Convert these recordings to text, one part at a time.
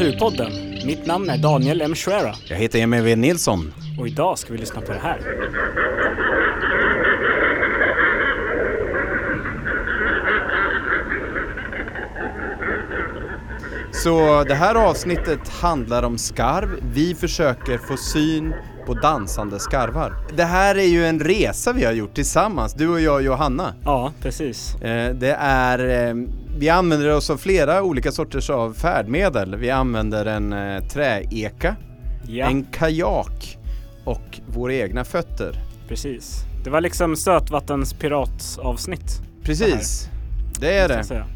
Naturpodden. Mitt namn är Daniel M. Schwera Jag heter Emil V. Nilsson. och idag ska vi lyssna på det här. Så det här avsnittet handlar om skarv. Vi försöker få syn på dansande skarvar. Det här är ju en resa vi har gjort tillsammans, du och jag och Johanna. Ja, precis. Eh, Det är, eh, vi använder oss av flera olika sorters av färdmedel. Vi använder en eh, träeka, Ja, en kajak och våra egna fötter. precis. Det var liksom sötvattens piratavsnitt. Precis, det är det. jag säga.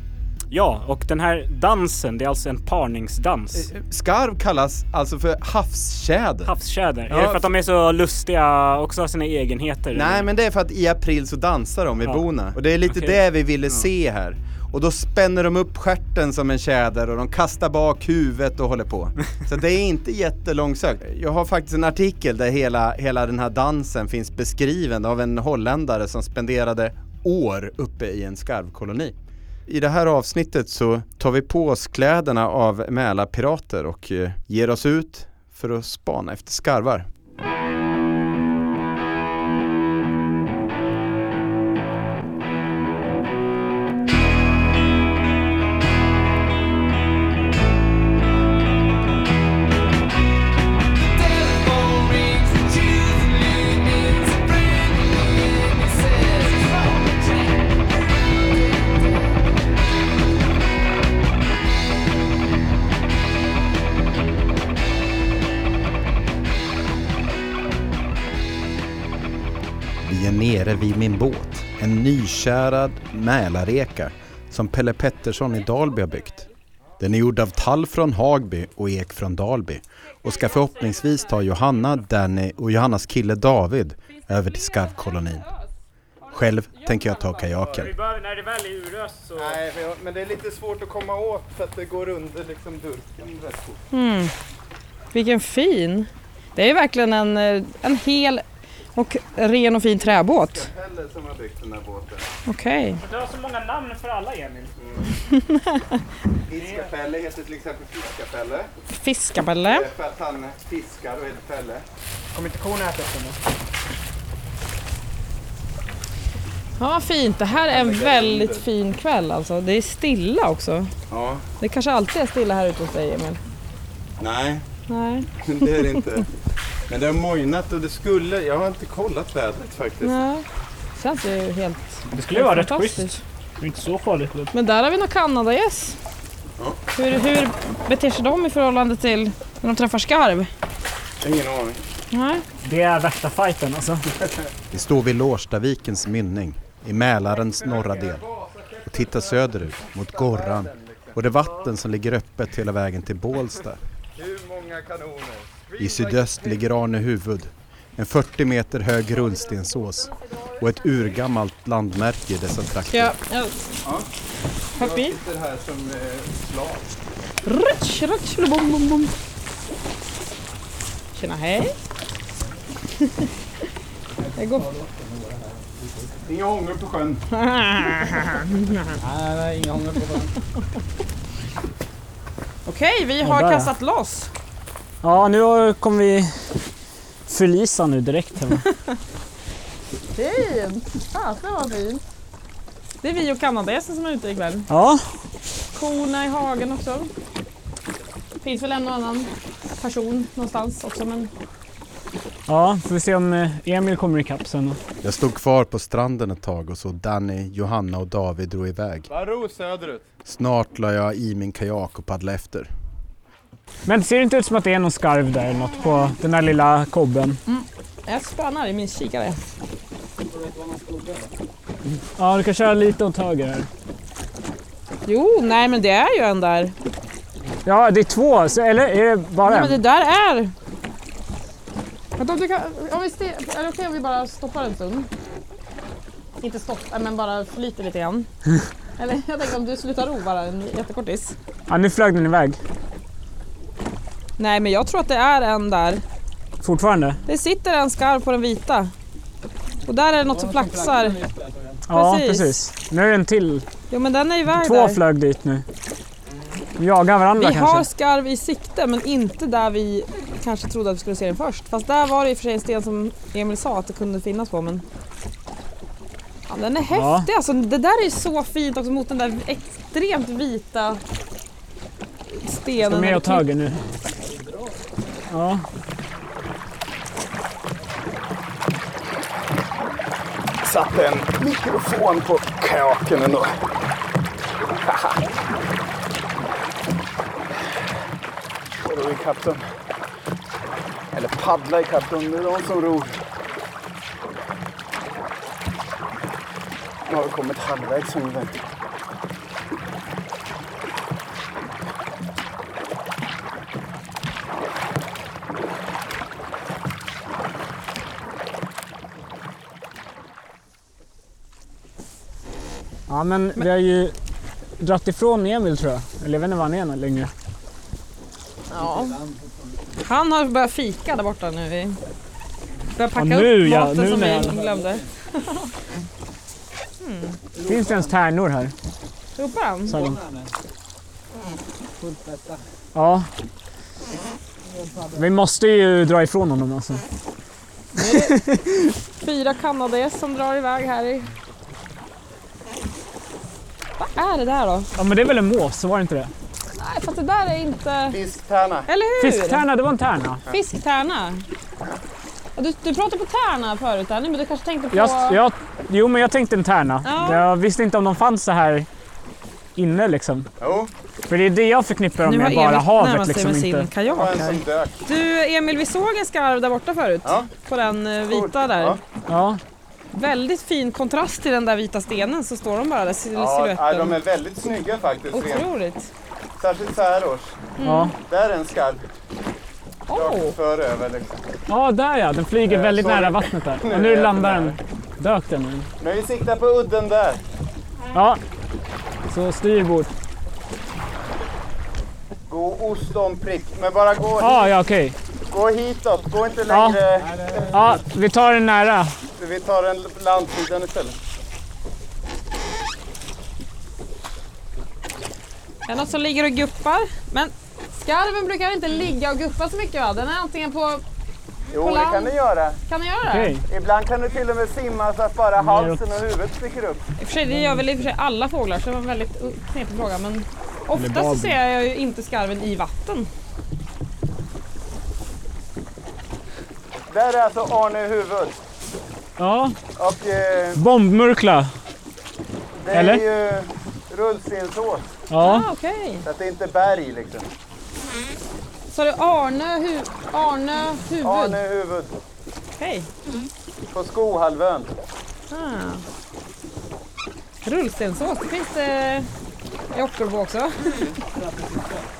Ja, och den här dansen, det är alltså en parningsdans. Eh, Skarv kallas alltså för havstjäder. Havstjäder. Ja, är det för att de är så lustiga och också har sina egenheter? Nej men det är för att i april så dansar de vid Ja. Bona och det är lite Okej. det vi ville Ja. se här. Och då spänner de upp stjärten som en tjäder och de kastar bak huvudet och håller på. Så det är inte jättelångsökt. Jag har faktiskt en artikel där hela, hela den här dansen finns beskriven av en holländare som spenderade år uppe i en skarvkoloni. I det här avsnittet så tar vi på oss kläderna av Mälarpirater och eh, ger oss ut för att spana efter skarvar. Nere vid min båt. En nykärad Mälareka som Pelle Pettersson i Dalby har byggt. Den är gjord av tall från Hagby och ek från Dalby och ska förhoppningsvis ta Johanna, Danny och Johannas kille David över till skarvkolonin. Själv tänker jag ta kajaken. när det väl är uröst så... Nej, men det är lite svårt att komma åt för att det går under liksom durken rätt fort. Mm. Vilken fin! Det är verkligen en, eh, en hel och ren och fin träbåt. Pelle som har byggt den här båten. Okej. Du har så många namn för alla Emil. Fiskapelle heter till exempel Fiskapelle. Fiskapelle. För att han fiskar och heter Pelle. Kommer inte korna äta upp den? Ja, vad fint. Det här är en väldigt fin kväll alltså. Det är stilla också. Ja, Det kanske alltid är stilla här ute hos dig Emil. nej. Nej. Det är det inte. Men det har mojnat och det skulle, jag har inte kollat vädret faktiskt. Nej. Känns ju helt Det skulle ju vara rätt fantastiskt. schysst. Det är inte så farligt. Men där har vi nog kanadagäss. Ja. Hur, hur beter sig de i förhållande till när de träffar skarv? Ingen aning. Nej. Det är värsta fighten alltså. Vi står vid Lårstavikens mynning i Mälarens norra del och tittar söderut mot Gorran och det vatten som ligger öppet hela vägen till Bålsta. Hur många kanoner? I sydöst ligger Arnehuvud, en 40 meter hög rullstensås och ett urgammalt landmärke i dessa trakter. jag... jag Hopp i. sitter här som slav. Rutsch, rutsch, bom, bom, bom. Tjena, hej. Det går... Inga ångor på sjön. Okej, vi Ja, har kastat loss. Ja, nu kommer vi förlisa nu direkt. Här. Fint! Fasen vad fint. Det är vi och kanadagässen som är ute ikväll. Ja, Korna i hagen också. Finns väl en och annan person någonstans också men ja, får vi se om eh, Emil kommer ikapp sen. Jag stod kvar på stranden ett tag och så Danny, Johanna och David drog iväg. Varo söderut. Snart la jag i min kajak och paddlade efter. Men det ser inte ut som att det är någon skarv där eller något på den där lilla kobben. jag spanar i min kikare. Ja, du kan köra lite åt höger här. Jo, nej men det är ju en där. Ja, det är två, så, eller är det bara Nej en? men det där är... Vänta, om, du kan, om vi ste, är det okej om vi bara stoppar en stund? Inte stoppa, men bara flyter lite grann. Eller jag tänker om du slutar ro bara en jättekortis. Ja, nu flög den iväg. Nej men jag tror att det är en där. Fortfarande? Det sitter en skarv på den vita. Och där är det något som flaxar. Ja, Precis. precis. Nu är det en till. Jo men den är iväg Två där. flög dit nu. De jagar varandra Vi kanske. har skarv i sikte men inte där vi kanske trodde att vi skulle se den först. Fast där var det i och för sig en sten som Emil sa att det kunde finnas på men... Ja, den är Ja. häftig alltså. Det där är så fint också mot den där extremt vita stenen. Ska med åt höger nu. Ja. Satte en mikrofon på kajaken ändå. Jag ror ikapp dem. Eller paddla ikapp dem, det är de som ror. Nu har vi kommit halvvägs ungefär. Ja, men vi har ju dratt ifrån Emil tror jag. Eller jag vet inte var han är än längre. Ja. Han har börjat fika där borta nu. Vi börjar packa Ja, nu, upp ja, maten nu som när vi glömde. Finns det ens tärnor här? Ropar han? Sa de. Ja. Vi måste ju dra ifrån honom alltså. Fyra kanadagäss som drar iväg här i... Är det där då? Ja men det är väl en mås, så var det inte det? Nej, fast det där är inte... Fisktärna. Eller hur? Fisktärna, det var en tärna. Fisktärna. Du, du pratade på tärna förut Annie, men du kanske tänkte på... Jag, jag, jo men jag tänkte en tärna. Ja. Jag visste inte om de fanns så här inne liksom. Jo, För det är det jag förknippar dem nu med, bara havet sig liksom med sin inte. kajak här. Du Emil, vi såg en skarv där borta förut. Ja. På den eh, vita där. Ja. Ja, Väldigt fin kontrast till den där vita stenen så står de bara där, sil- Ja, siluetten. nej, de är väldigt snygga faktiskt. Otroligt. Särskilt så här års. ja. Där är en skarv Åh, rakt för över liksom. ja, där ja. Den flyger Eh, väldigt nära vattnet där. Nu Och nu landar den. Dök den nu? Men vi siktar på udden där. Ja. Så styrbord. Gå ost om prick. Men bara gå, Ja, ja okej. gå hitåt. Gå inte Ja. längre. Ja, vi tar den nära. Vi tar en landsidan istället. det är något som ligger och guppar. Men skarven brukar inte ligga och guppa så mycket va? Den är antingen på... Jo, På det kan du göra. Kan den göra det? Ibland kan du till och med simma så att bara halsen och huvudet sticker upp. I och för sig, det gör väl i och för sig alla fåglar så det var en väldigt knepig fråga. Men ofta så ser jag ju inte skarven i vatten. Där är alltså Arne huvud. Ja, Och eh, bombmurkla. det Eller? är ju rullstensås. Ja, Ah, Okej. Så att det inte är berg liksom. Så det är Arne, hu Arne huvud. Arne huvud. Okej. På Skohalvön. Ah. Rullstensås, det finns det i Ockelbo också.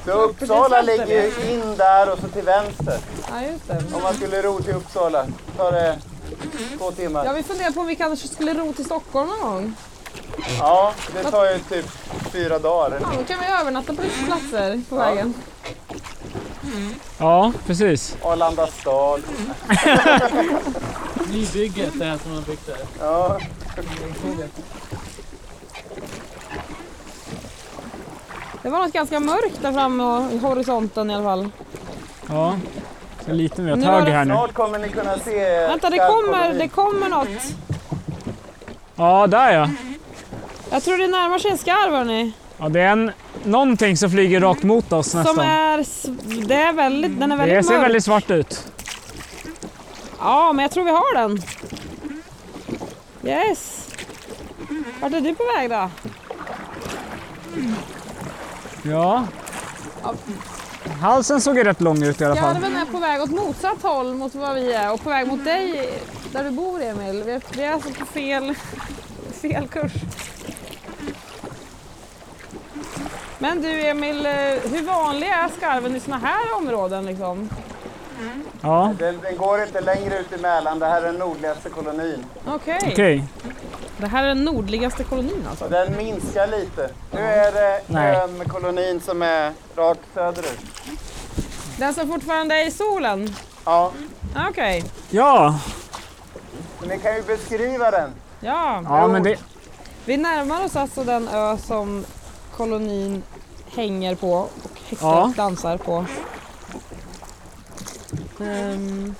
Så Uppsala Precis ligger ju in där och så till vänster. Ja, just det. Om man skulle ro till Uppsala tar det två timmar. Ja, vi funderar på om vi kanske skulle ro till Stockholm någon gång. Ja, det tar ju typ fyra dagar. Ja, då kan vi övernatta på lite platser på vägen. ja precis. Arlanda stad. Nybygget, det här som de byggt där. Ja. Det var något ganska mörkt där framme och i horisonten i alla fall. Ja. Liten vi åt höger det här nu. Snart kommer ni kunna se Vänta, det kommer, det kommer något. Ja, där ja. Jag tror det närmar sig en skarv hörni. Ja, det är en, någonting som flyger rakt mot oss Som nästan. är, s- det är väldigt, den är Det väldigt ser mörk. väldigt svart ut. Ja, men jag tror vi har den. Yes. Vart är du på väg då? Ja. Halsen såg rätt lång ut i alla fall. Skarven är på väg åt motsatt håll mot vad vi är och på väg mot dig där du bor Emil. Vi är, vi är alltså på fel, fel kurs. Men du Emil, eh, hur vanlig är skarven i såna här områden liksom? Ja, Den, den går inte längre ut i Mälaren. Det här är den nordligaste kolonin. Okej, okej. Det här är den nordligaste kolonin alltså. Den minskar lite. Nu är det Nej. ön kolonin som är rakt söderut. Den som fortfarande är i solen? Ja, Okej, Ja, men ni kan ju beskriva den. ja. ja men det... Vi närmar oss alltså den ö som kolonin hänger på och häckar Ja. dansar på. Ehm,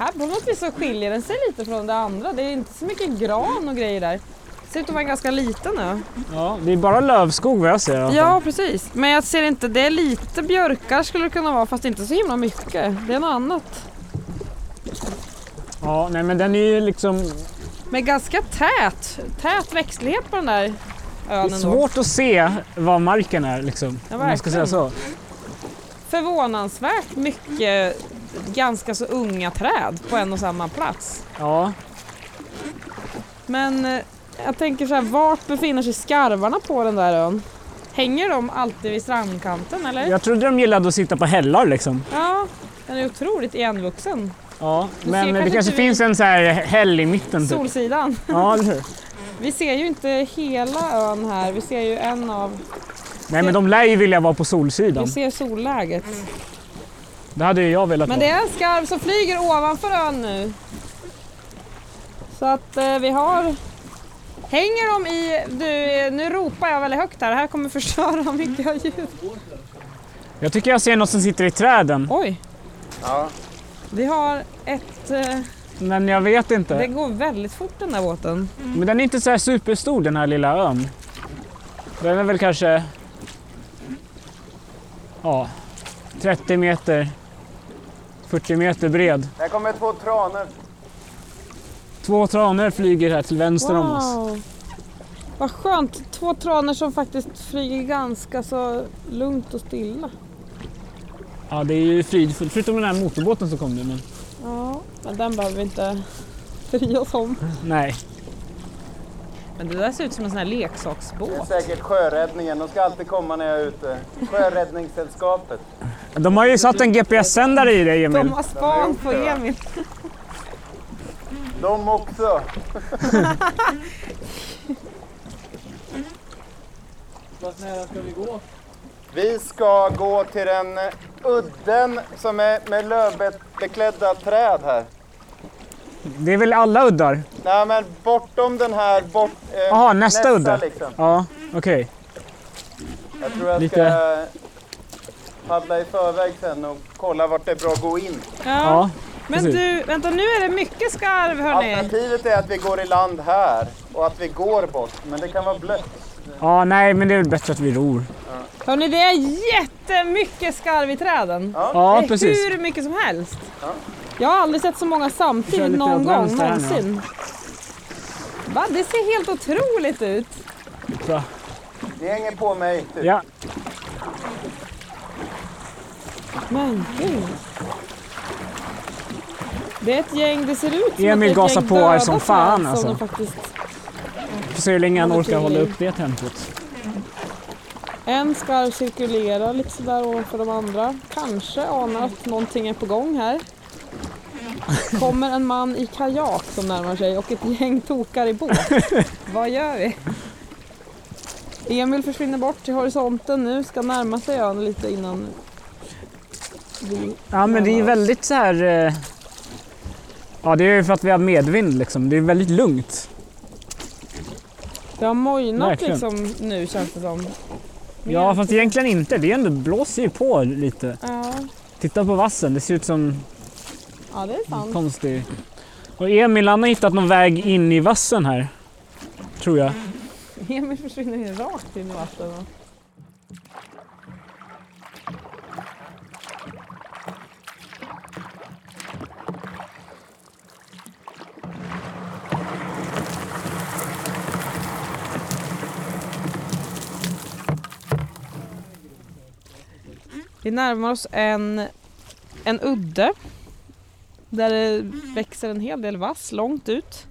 här på något vis så skiljer den sig lite från det andra. Det är inte så mycket gran och grejer där. Det ser ut att vara en ganska liten ö. Ja, det är bara lövskog vad jag ser. Ja precis, men jag ser inte, det är lite björkar skulle det kunna vara fast inte så himla mycket. Det är något annat. ja, nej men den är ju liksom... Men ganska tät, tät växtlighet på den där Det ön är ändå. svårt att se vad marken är liksom. Ja, om man ska säga så. Förvånansvärt mycket ganska så unga träd på en och samma plats. Ja, Men eh, jag tänker så här, vart befinner sig skarvarna på den där ön? Hänger de alltid vid strandkanten eller? jag trodde de gillade att sitta på hällar liksom. Ja, den är otroligt igenvuxen. Ja, men det kanske kanske inte vi- finns en så här häll i mitten typ. Solsidan. Ja, eller hur? Vi ser ju inte hela ön här, vi ser ju en av... Nej men de lär ju vilja vara på solsidan. Vi ser solläget. Det hade ju jag velat Men det är en skarv som flyger ovanför ön nu. Så att eh, vi har... Hänger de i... Du, nu ropar jag väldigt högt här, det här kommer förstöra mycket av ljud. Jag tycker jag ser något som sitter i träden. Oj, Ja. vi har ett... Eh, Men jag vet inte. det går väldigt fort den där båten. Men den är inte så här superstor den här lilla ön. Den är väl kanske... Ja, 30 meter. 40 meter bred. Där kommer två tranor. Två tranor flyger här till vänster om oss. Wow. Vad skönt, två tranor som faktiskt flyger ganska så lugnt och stilla. Ja, det är ju fridfullt. Förutom den här motorbåten som kom nu. Men Ja, men den behöver vi inte bry oss om. nej. Men det där ser ut som en sån här leksaksbåt. säkert sjöräddningen, de ska alltid komma när jag är ute. Sjöräddningssällskapet. De har ju satt en GPS-sändare i det, Emil. De har span på Emil. De också. Vart nära ska vi gå? Vi ska gå till den eh, udden som är med lövbeklädda träd här. Det är väl alla uddar? Nej men bortom den här, bort, eh, Jaha, nästa udde. Liksom. Ja, okej. Jag tror jag Lite- ska paddla i förväg sen och kolla vart det är bra att gå in. Ja. Ja, Men du, vänta nu är det mycket skarv hörni. Alternativet är att vi går i land här och att vi går bort, men det kan vara blött. Ja, nej, men det är väl bättre att vi ror. Hörni, det är jättemycket skarv i träden. Ja, det är precis. hur mycket som helst. Ja. Jag har aldrig sett så många samtidigt någon gång någonsin. Va? Det ser helt otroligt ut. Så. Ni hänger på mig. Typ. Ja, Men gud. Det är ett gäng, det ser ut som Emil gasar på här som fan, som alltså. de faktiskt... får se hur länge han orkar hålla upp det tempot. En skarv cirkulerar lite sådär ovanför de andra. Kanske anar att någonting är på gång här. Kommer en man i kajak som närmar sig och ett gäng tokar i båt. Vad gör vi? Emil försvinner bort till horisonten nu, ska närma sig ön lite innan vi... Ja, men det är väldigt så här... eh, Ja, det är ju för att vi har medvind liksom. Det är väldigt lugnt. Det har mojnat Verkligen. liksom nu känns det som. Ja, fast egentligen inte. Det är ändå, blåser ju på lite. Ja, Titta på vassen, det ser ut som ja det är sant. konstig... Och Emil han har hittat någon väg in i vassen här. Tror jag. Emil försvinner ju rakt in i vattnet. Vi närmar oss en, en udde där det växer en hel del vass långt ut.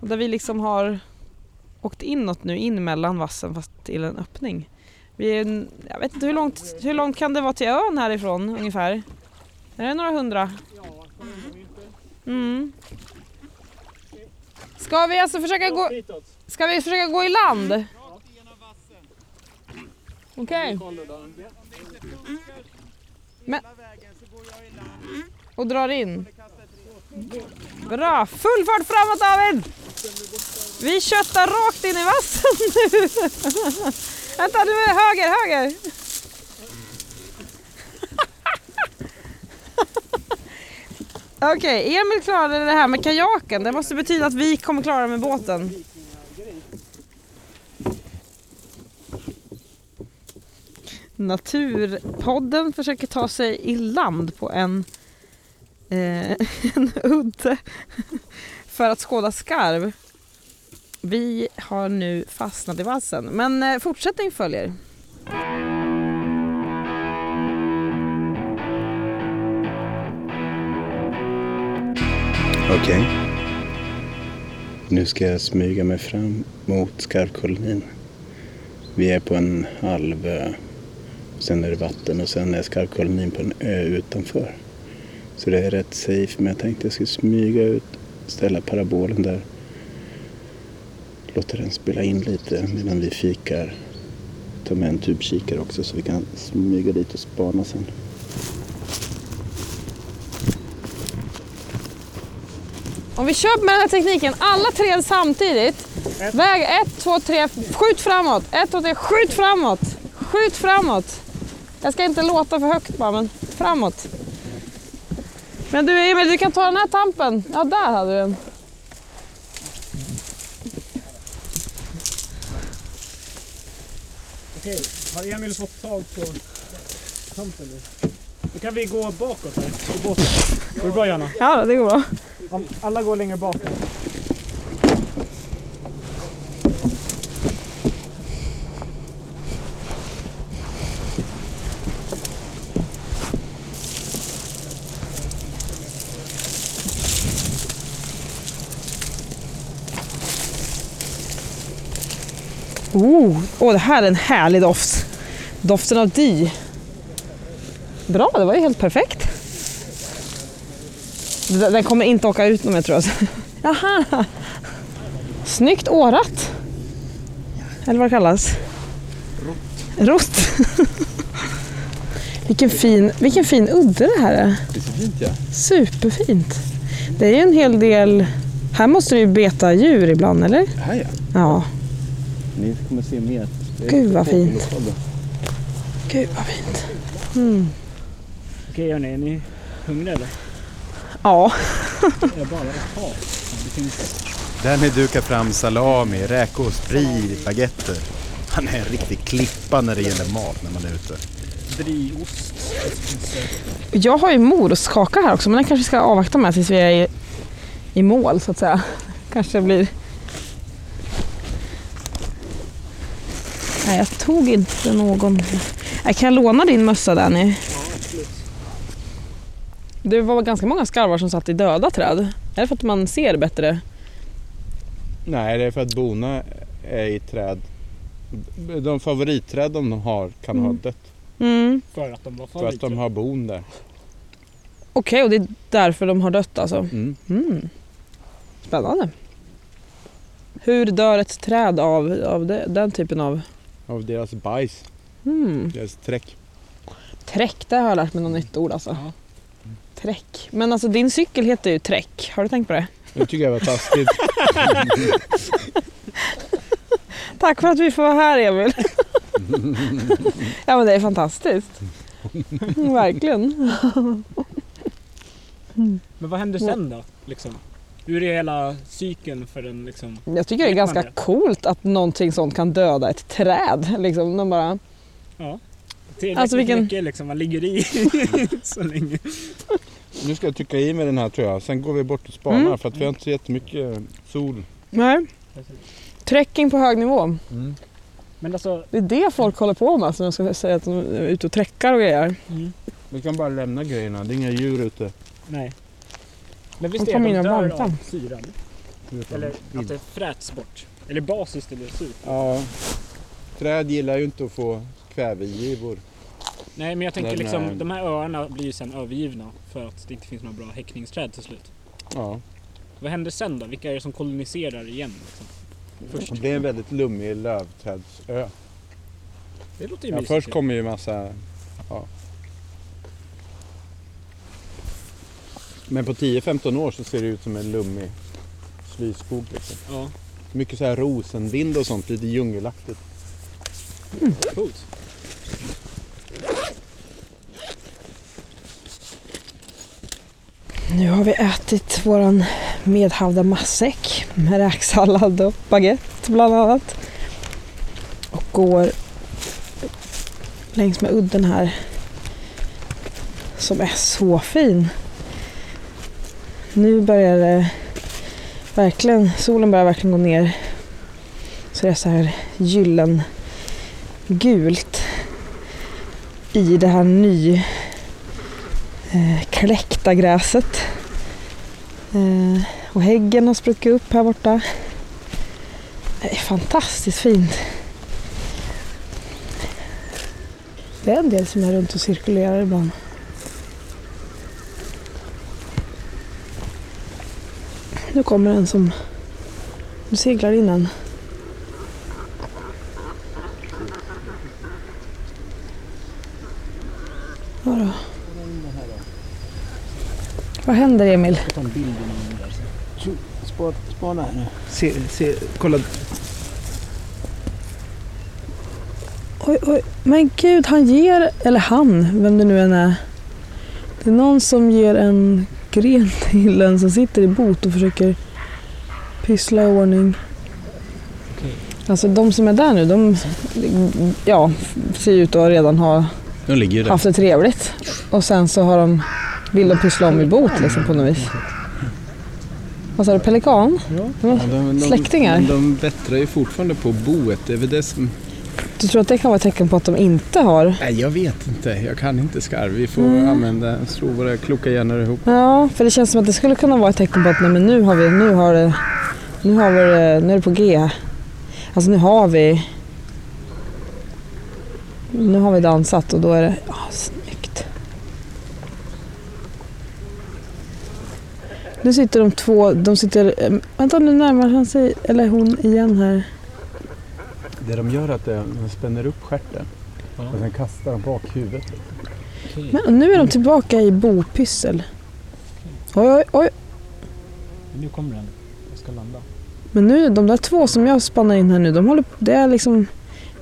Och där vi liksom har åkt inåt nu, in mellan vassen fast till en öppning. Vi är, jag vet inte hur långt, hur långt kan det vara till ön härifrån ungefär? Är det några hundra? Mm. Ska vi alltså försöka gå, ska vi försöka gå i land? Okej. Men... Och drar in. Bra, full fart framåt David! Vi köttar rakt in i vassen nu. Vänta, nu är det höger, höger! Okej, Emil klarade det här med kajaken. Det måste betyda att vi kommer klara det med båten. Naturpodden försöker ta sig i land på en, eh, en udde för att skåda skarv. Vi har nu fastnat i vassen, men eh, fortsättning följer. Okej. Nu ska jag smyga mig fram mot skarvkolonin. Vi är på en halvö. Sen är det vatten och sen är skarvkolonin på en ö utanför. Så det är rätt safe men jag tänkte jag skulle smyga ut, ställa parabolen där. Låta den spela in lite medan vi fikar. Ta med en tubkikare också så vi kan smyga dit och spana sen. Om vi kör med den här tekniken, alla tre samtidigt. Väg ett, två, tre, skjut framåt. Ett, två, tre, skjut framåt. Skjut framåt. Jag ska inte låta för högt bara, men framåt. Men du Emil, du kan ta den här tampen. Ja, där hade du den. Okej, har Emil fått tag på tampen nu? Då kan vi gå bakåt här, i båten. Går det bra Jana? Ja, det går bra. Alla går längre bakåt. Oh, oh, det här är en härlig doft. Doften av dy. Bra, det var ju helt perfekt. Den kommer inte åka ut någon mer tror jag. Jaha. Snyggt årat. Eller vad det kallas. Rott. Rott. vilken, fin, vilken fin udde det här är. Det är så fint ja. Superfint. Det är ju en hel del... Här måste du ju beta djur ibland, eller? Här ja. Ja. Ni kommer se mer. Gud, vad fint. Gud vad fint. Okej hörni, är ni hungriga eller? Ja. Jag bara. Det finns... Danny dukar fram salami, räkost, brie, baguetter. Han är en riktig klippa när det gäller mat när man är ute. Brieost. Jag har ju morotskaka här också men den kanske ska avvakta med tills vi är i, i mål så att säga. Kanske blir... Nej, jag tog inte någon. Jag kan jag låna din mössa Danny? Det var ganska många skarvar som satt i döda träd. Är det för att man ser bättre? Nej, det är för att bona är i träd. De favoritträd de har kan ha dött. Mm. För att de var För att de har bon där. Okej, och det är därför de har dött alltså? Mm. Mm. Spännande. Hur dör ett träd av, av det, den typen av... Av deras bajs, Mm. deras träck. Träck, där har jag lärt mig något nytt ord alltså. Ja. Träck. Men alltså din cykel heter ju Träck. Har du tänkt på det? Det tycker jag var taskigt. Tack för att vi får vara här Emil. ja men det är fantastiskt. Verkligen. Men vad händer sen då? Liksom? Hur är hela cykeln för en liksom... Jag tycker det är ganska det? coolt att någonting sånt kan döda ett träd. Liksom, de bara... Tillräckligt Alltså, vilken- mycket liksom, man ligger i så länge. Nu ska jag trycka i mig den här tror jag. Sen går vi bort och spanar Mm. för att vi har inte så jättemycket sol. Nej. Trekking på hög nivå. Men alltså, Det är det folk håller på med. Som jag ska säga att de är ute och träckar och grejer. Vi kan bara lämna grejerna. Det är inga djur ute. nej. Men visst är kommer de dör av syran? Eller att det fräts bort? Eller basis det blir surt? Ja. Träd gillar ju inte att få kvävegivor. Nej men jag tänker Men, liksom, eh, de här öarna blir ju sen övergivna för att det inte finns några bra häckningsträd till slut. Ja. Vad händer sen då? Vilka är det som koloniserar igen? Liksom? Först? Det blir en väldigt lummig lövträdsö. Det låter ju Ja, mysigt. först kommer ju massa... Ja. Men på 10-15 år så ser det ut som en lummig slyskog. Liksom. Ja. Mycket så här rosenvind och sånt, lite djungelaktigt. Coolt. Nu har vi ätit våran medhavda matsäck med räksallad och baguette bland annat. Och går längs med udden här som är så fin. Nu börjar det verkligen, solen börjar verkligen gå ner. Så det är så här gyllen gult i det här ny eh, kläckta gräset. Eh, och häggen har spruckit upp här borta. Det är fantastiskt fint. Det är en del som är runt och cirkulerar ibland. Nu kommer en som... Nu seglar in en. Vadå? Vad händer Emil? Ta en bild den. Spana, spana här nu. Se, se, kolla. Oj, oj. Men gud, han ger, eller han, vem det nu än är. Det är någon som ger en gren till en som sitter i bot och försöker pyssla i ordning. Alltså de som är där nu, de ja, ser ut att redan ha De haft det trevligt. Och sen så har de, vill de pyssla om i bot liksom på något vis. Vad sa du, pelikan? Ja. Släktingar? De, de bättrar ju fortfarande på boet. Det är väl det som... Du tror att det kan vara ett tecken på att de inte har? Nej, jag vet inte. Jag kan inte skarv. Vi får Mm. använda, slå våra kloka hjärnor ihop. Ja, för det känns som att det skulle kunna vara ett tecken på att nej, men nu har vi, nu har det, nu har vi nu är det på G. Alltså nu har vi, nu har vi dansat och då är det, ja snyggt. Nu sitter de två, de sitter, eh, vänta nu närmar han sig, eller hon igen här. Det de gör är att de spänner upp stjärten Ja. och sen kastar de bak huvudet. Men nu är de tillbaka i bopyssel. Oj, oj, oj. Nu kommer den. Jag ska landa. Men nu, de där två som jag spannar in här nu, de håller det är liksom,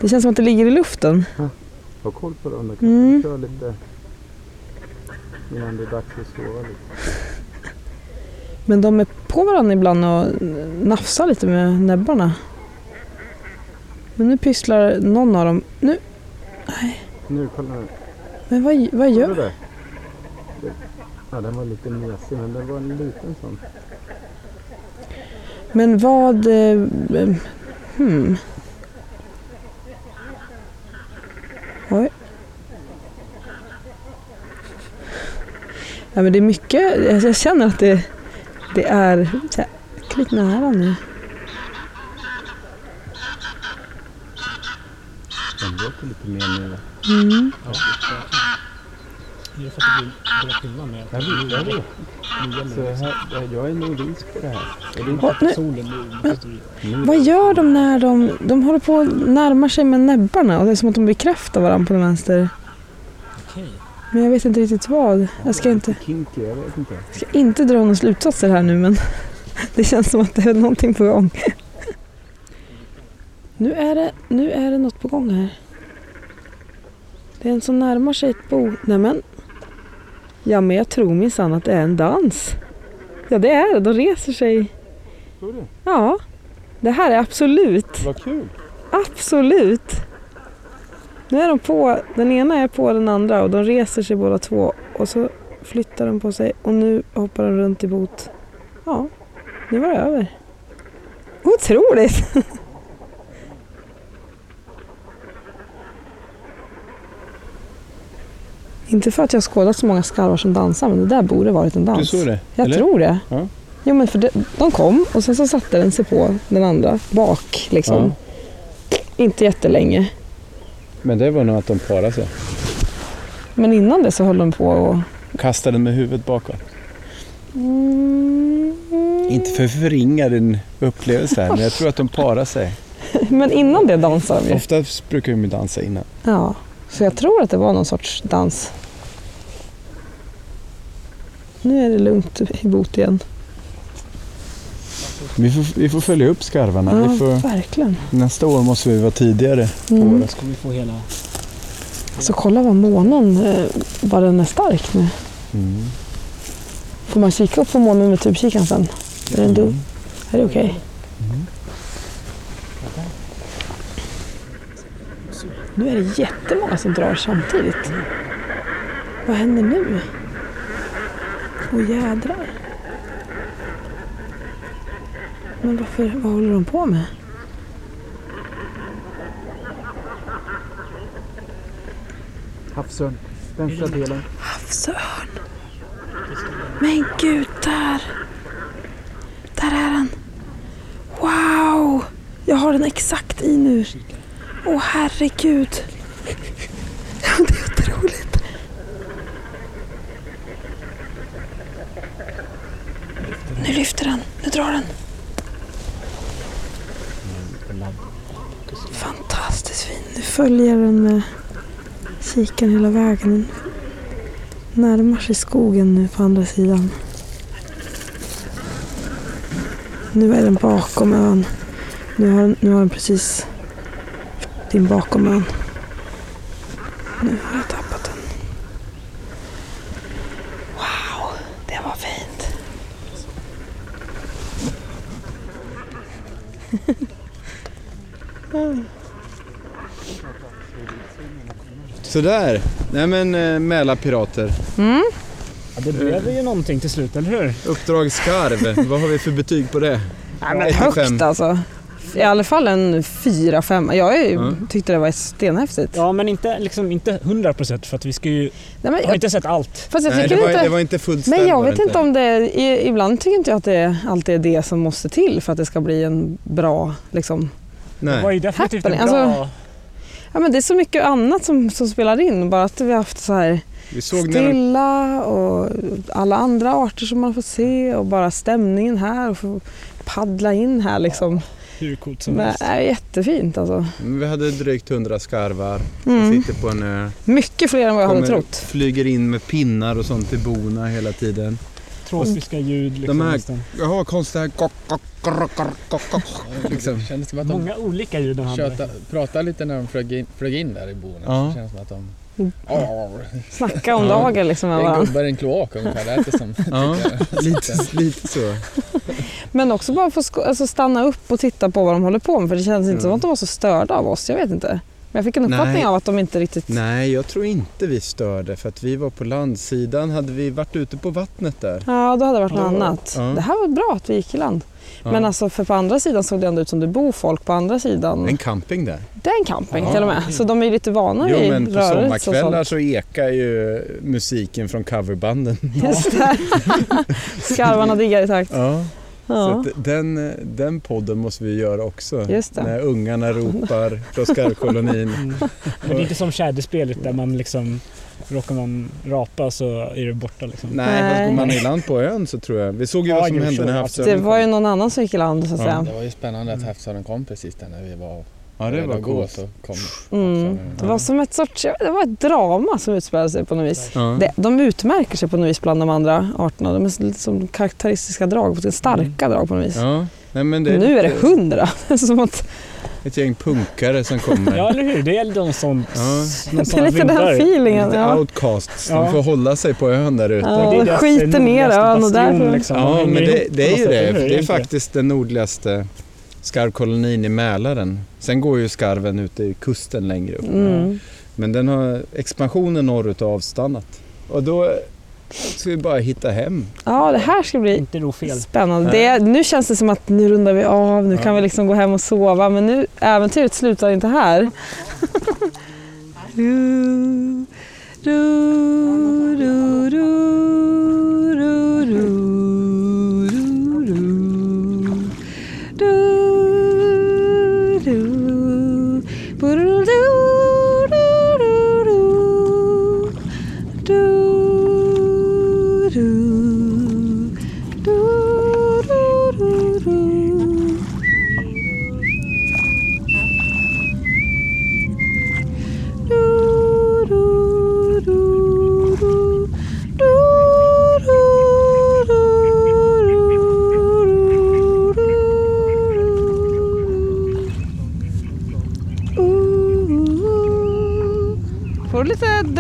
det känns som att det ligger i luften. Ha koll på dem. Mm. Kör lite innan det är dags att sova lite. Men de är på varandra ibland och nafsar lite med näbbarna. Men nu pysslar någon av dem, nu, Nu, kolla nu. men vad, vad Ser du gör, det? Det- Ja, den var lite mesig men det var en liten sån. men vad, eh, hmm. Oj. Ja men det är mycket, jag känner att det, det är jäkligt nära nu. Den låter lite mer nu. Mm. Ja, det är för att det blir börjar skillnad med Jag vet, jag vet. Så med här, jag är nordisk på det här. Och det är Vad- nu- solen Vad gör de när de, de håller på att närma sig med näbbarna och det är som att de bekräftar varandra på den vänster. Okej. Men jag vet inte riktigt vad. Jag ska inte, kinky, jag vet inte. jag ska inte dra några slutsatser här nu men det känns som att det är någonting på gång. Nu är det, nu är det något på gång här. Det är en som närmar sig ett bo. Nämen. Ja men jag tror minsann att det är en dans. Ja det är det, de reser sig. Tror du? Ja, det här är absolut. Vad kul. Absolut. Nu är de på, den ena är på den andra och de reser sig båda två och så flyttar de på sig och nu hoppar de runt i bot. Ja, nu var det över. Otroligt! Inte för att jag har skådat så många skarvar som dansar men det där borde varit en dans. Du såg det? Jag eller? tror det. Ja. Jo men för det, de kom och sen så satte den sig på den andra bak liksom. Inte jättelänge. Men det var nog att de parade sig. Men innan det så höll de på och... Kastade med huvudet bakåt. Mm. Inte för att förringa din upplevelse här, men jag tror att de parar sig. Men innan det dansade de ju. Oftast brukar de ju dansa innan. Ja, så jag tror att det var någon sorts dans. Nu är det lugnt i bot igen. Vi får, vi får följa upp skarvarna. Ja, Vi får, verkligen. nästa år måste vi vara tidigare på Mm. året. Så kommer vi få hela... Så kolla vad månen, eh, vad den är stark nu. Mm. Får man kika upp på månen med tubkikaren sen? Är, den dum? är det okej? Nu är det jättemånga som drar samtidigt. Vad händer nu? Åh jädrar. Men varför, vad håller de på med? Havsörn. Vänstra delen. Havsörn. Men gud, där. Där är den. Wow! Jag har den exakt i nu. Åh herregud. Ja, Det är otroligt. Nu lyfter den. Nu drar den. Fantastiskt fin. Nu följer den med kikaren hela vägen. Närmar sig skogen nu på andra sidan. Nu är den bakom ön. Nu har, nu har den precis din bakom ön. Nu har jag tappat den. Wow, det var fint. Sådär, nej men eh, Mälarpirater. Ja, det blev ju någonting till slut, eller hur? Uppdrag skarv, vad har vi för betyg på det? Nej, men högt alltså. I alla fall en fyra, fem. Jag är, ju- Ja. tyckte det var stenhäftigt. Ja, men inte, liksom, inte 100% för att vi ska ju... Nej, men, Jag har jag, inte sett allt. fast jag Nej, det var, inte... det var inte fullt Men jag vet inte om det är, ibland tycker inte jag att det alltid är det som måste till för att det ska bli en bra liksom. Det var Nej. ju definitivt en Happening, bra... alltså- Ja men det är så mycket annat som, som spelar in. Bara att vi har haft så här Vi såg stilla och alla andra arter som man får se och bara stämningen här och få paddla in här liksom. Hur coolt som Det helst. är jättefint alltså. vi hade drygt 100 skarvar som Mm. sitter på en ö. Mycket fler än vad jag hade trott. Flyger in med pinnar och sånt till bona hela tiden. Tropiska ljud liksom. De här-. Jaha, konstiga kock, kock, kock, kock, kock, kock. liksom. Kändes som att de Många olika ljud de hade. tjöta, pratade lite när de flög in, flög in där i bonen. Ja. Det känns som att de... Snacka om dagen liksom det med är varandra. gubbar i en kloak ungefär, det lät det som. Ja, lite, lite så. Men också bara få alltså stanna upp och titta på vad de håller på med. För det känns inte som Mm. att de var så störda av oss. Jag vet inte. Men jag fick en uppfattning Nej. av att de inte riktigt... Nej, jag tror inte vi störde för att vi var på landsidan. Hade vi varit ute på vattnet där? Ja, då hade det varit något annat. Ja. Det här var bra att vi gick i land. Ja. Men alltså för på andra sidan såg det ändå ut som det bor folk på andra sidan. En camping där. Det är en camping Ja. till och med. Så de är lite vana Jo vid men på rörelse och sommarkvällar så ekar ju musiken från coverbanden. Just det. Skarvarna diggar i takt. Ja, Ja. att den, den podden måste vi göra också. Just det. När ungarna ropar från skarvkolonin. Mm. Men det är inte som tjäderspelet där man liksom råkar man rapa så är det borta liksom. Nej, Nej. fast går man i land på ön så tror jag. Vi såg ju Ja, vad som hände när absolut. Det havsörnen var ju kom. någon annan som gick i land så att Ja. säga. Det var ju spännande att havsörnen kom precis där när vi var Ja, det var coolt. Mm. havsörnen. Det var som ett sorts, det var ett drama som utspelade sig på något vis. Ja. Det, de utmärker sig på något vis bland de andra arterna. De är lite som karaktäristiska drag, starka drag på något vis. Ja. Nej, men det är nu är det hundra. som att, ett gäng punkare som kommer. Ja, eller hur? Det är någon sån... Ja. det är lite den feelingen. Lite Ja. outcasts. De får hålla sig på ön där ute. Ja. Det skiter ner ön och därför- liksom. De Ja, men det, det är ju det. Det är faktiskt den nordligaste skarvkolonin i Mälaren. Sen går ju skarven ute i kusten längre upp. Mm. Men den har expansionen norrut har avstannat. Och då ska vi bara hitta hem. ja, det här ska bli Inte fel. Spännande. Det, nu känns det som att nu rundar vi av, nu kan Ja. vi liksom gå hem och sova. Men nu, äventyret slutar inte här. Du, du, du,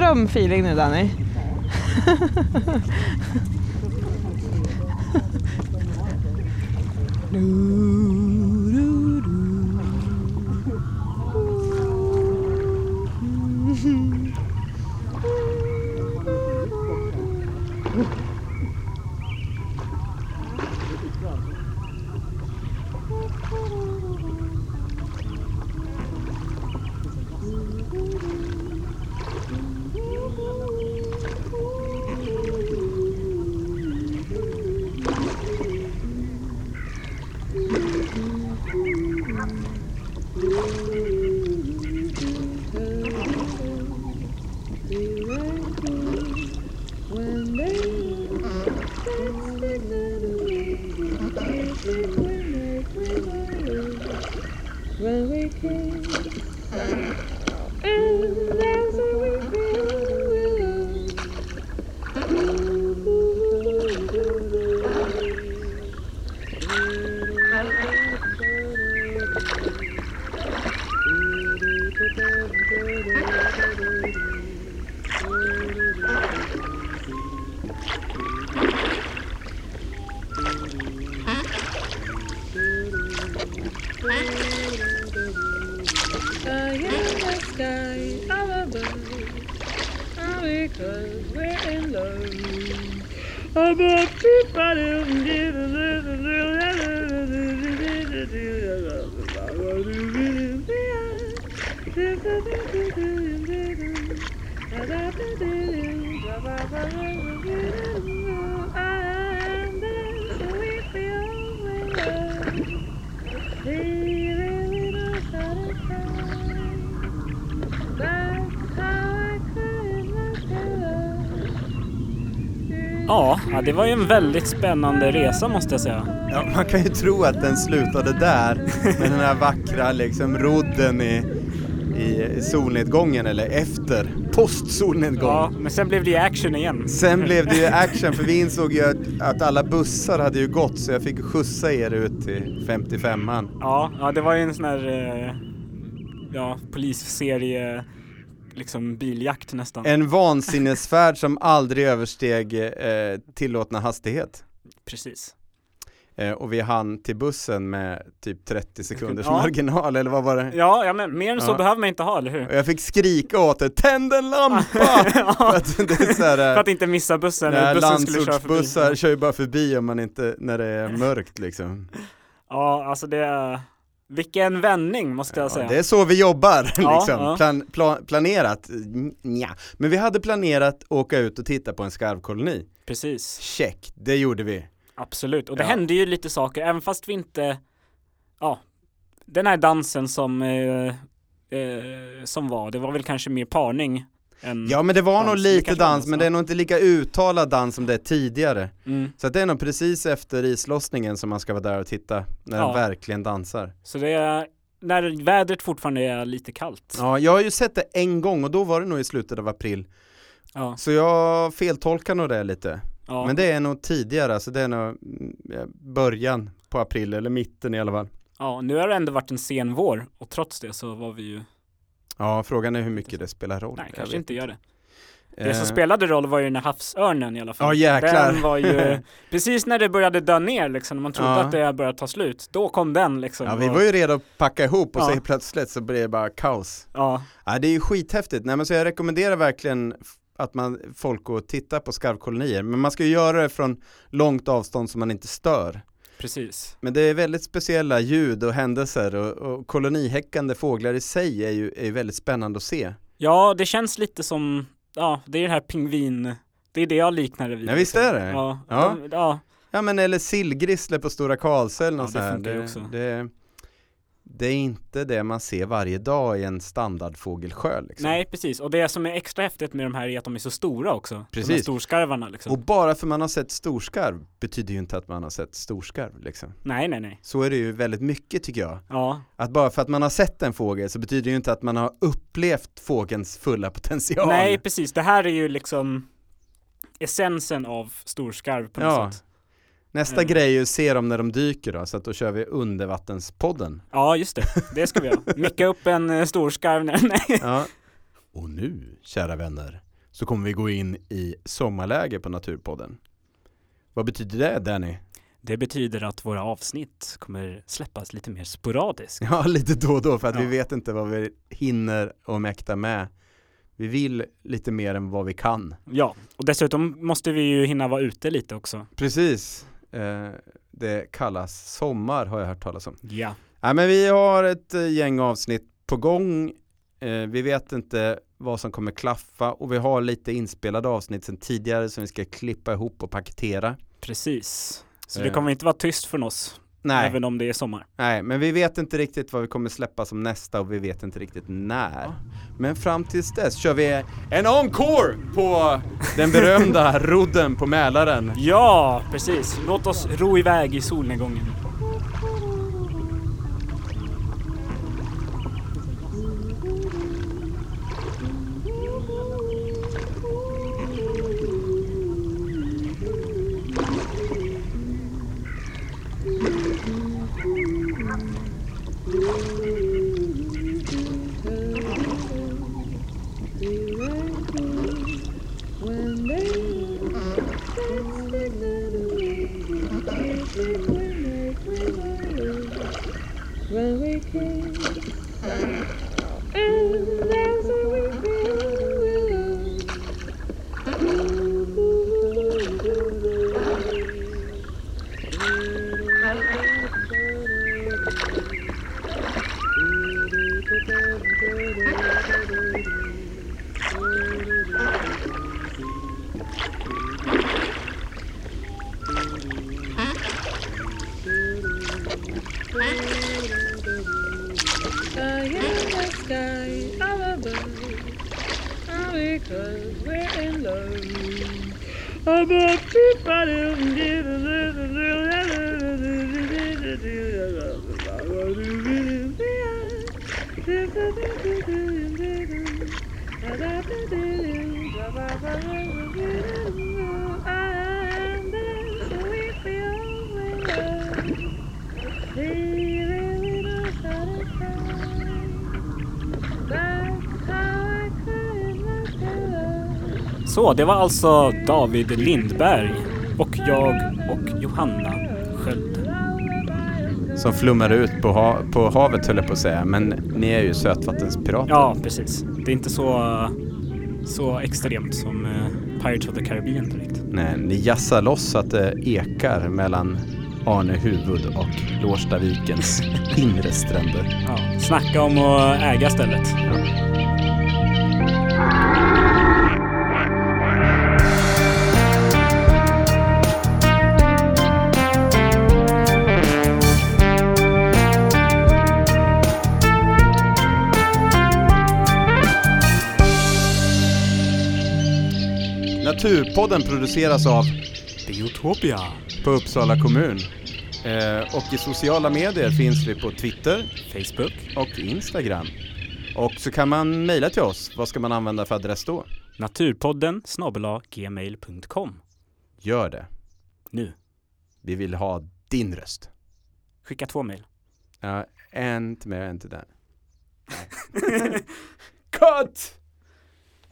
drömfeeling nu Danny. Ja, det var ju en väldigt spännande resa måste jag säga. Ja, man kan ju tro att den slutade där med den här vackra liksom rodden i, i solnedgången eller efter, post solnedgång. Ja, men sen blev det ju action igen. Sen blev det ju action för vi insåg ju att, att alla bussar hade ju gått så jag fick skjutsa er ut till 55an. Ja, ja det var ju en sån här eh, ja, polisserie, liksom biljakt nästan. En vansinnesfärd som aldrig översteg eh, tillåtna hastighet. Precis. Eh, och vi hann till bussen med typ 30 sekunders Ja. marginal, eller vad var det? Ja, ja men mer än så Ja. behöver man inte ha, eller hur? Och jag fick skrika åt det, tänd en lampa! för att det är så här, För att inte missa bussen, eller bussen skulle köra förbi. kör ju bara förbi om man inte, när det är mörkt liksom. Ja, alltså det är... Vilken vändning måste jag Ja, säga. det är så vi jobbar Ja, liksom, ja. Plan, pla, planerat, Nja. Men vi hade planerat åka ut och titta på en skarvkoloni. Precis, Check, det gjorde vi. Absolut. Och det Ja. hände ju lite saker, även fast vi inte... Ja, den här dansen som, eh, eh, som var, det var väl kanske mer parning än... Ja men det var Dans, nog lite dans, dans, men det är nog inte lika uttalad dans som det är tidigare. Mm. Så att det är nog precis efter islossningen som man ska vara där och titta, när Ja. de verkligen dansar. Så det är, när vädret fortfarande är lite kallt. Ja, jag har ju sett det en gång och då var det nog i slutet av april. Ja, Så jag feltolkar nog det lite. Ja. Men det är nog tidigare, alltså det är nog mm, ja, början på april, eller mitten i alla fall. ja, nu har det ändå varit en sen vår och trots det så var vi ju, Ja, frågan är hur mycket det spelar roll. nej kanske inte gör det. Det Eh, som spelade roll var ju den här havsörnen i alla fall. Ja, jäklar. Den var ju, precis när det började dö ner liksom, när man trodde Ja. att det började ta slut, då kom den liksom. Ja, vi var ju redo att packa ihop och Ja. så plötsligt så blev det bara kaos. Ja, Ja, det är ju skithäftigt. Nej men så jag rekommenderar verkligen att man, folk går och tittar på skarvkolonier. Men man ska ju göra det från långt avstånd så man inte stör. precis. Men det är väldigt speciella ljud och händelser och, och kolonihäckande fåglar i sig är ju, är ju väldigt spännande att se. Ja, det känns lite som, ja, det är den här pingvin, det är det jag liknar det vid. Ja, visst liksom. är det. Ja, Ja. ja, Ja men eller sillgrissle på Stora Karlsö eller något Ja, det här. ju också. Det, det är inte det man ser varje dag i en standardfågelsjö liksom. nej precis. Och det som är extra häftigt med de här är att de är så stora också. De här Precis. storskarvarna liksom. Och bara för man har sett storskarv betyder ju inte att man har sett storskarv liksom. Nej, nej, nej. Så är det ju väldigt mycket tycker jag. Ja, Att bara för att man har sett en fågel så betyder det ju inte att man har upplevt fågelns fulla potential. nej precis. Det här är ju liksom essensen av storskarv på något Ja. sätt. Nästa Mm. grej är ju att se dem när de dyker då, så att då kör vi undervattenspodden. Ja, just det. Det ska vi göra. Micka upp en eh, storskarv. Nej, nej. Ja. Och nu, kära vänner, så kommer vi gå in i sommarläge på Naturpodden. Vad betyder det Danny? Det betyder att våra avsnitt kommer släppas lite mer sporadiskt. Ja, lite då och då för att vi Ja. vet inte vad vi hinner och mäkta med. Vi vill lite mer än vad vi kan. Ja, och dessutom måste vi ju hinna vara ute lite också. Precis. Eh, det kallas sommar har jag hört talas om. Ja. Nej men vi har ett eh, gäng avsnitt på gång. Eh, vi vet inte vad som kommer klaffa och vi har lite inspelade avsnitt sedan tidigare som vi ska klippa ihop och paketera. Precis. Så Eh. det kommer inte vara tyst från oss, Nej, även om det är sommar. nej, men vi vet inte riktigt vad vi kommer släppa som nästa och vi vet inte riktigt när. Men fram tills dess kör vi en encore på den berömda rodden på Mälaren. Ja, precis. Låt oss ro iväg i solnedgången. Okay. Så, det var alltså David Lindberg och jag och Johanna Sköld. Som flummar ut på, ha- på havet höll jag på att säga, men ni är ju sötvattenspirater. Ja, precis. Det är inte så, så extremt som eh, Pirates of the Caribbean direkt. Nej, ni jassar loss så att det ekar mellan Arnehuvud och Lårstavikens inre stränder. Ja, snacka om att äga stället. Naturpodden produceras av Biotopia. på Uppsala kommun. Eh, och i sociala medier finns vi på Twitter Facebook. och Instagram. Och så kan man mejla till oss. Vad ska man använda för adress då? Naturpodden gmail.com. Gör det. Nu. Vi vill ha din röst. Skicka två mejl. Ja, en till mig och en till den. Cut!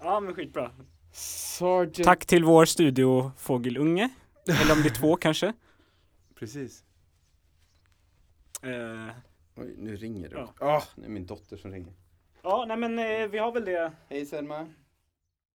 Ja, men skitbra. Sergeant. Tack till vår studiofågelunge. Eller om det är två kanske. Precis. Eh, Oj, nu ringer det. Ja. Ja, det är min dotter som ringer. ja, nej men eh, vi har väl det. Hej Selma.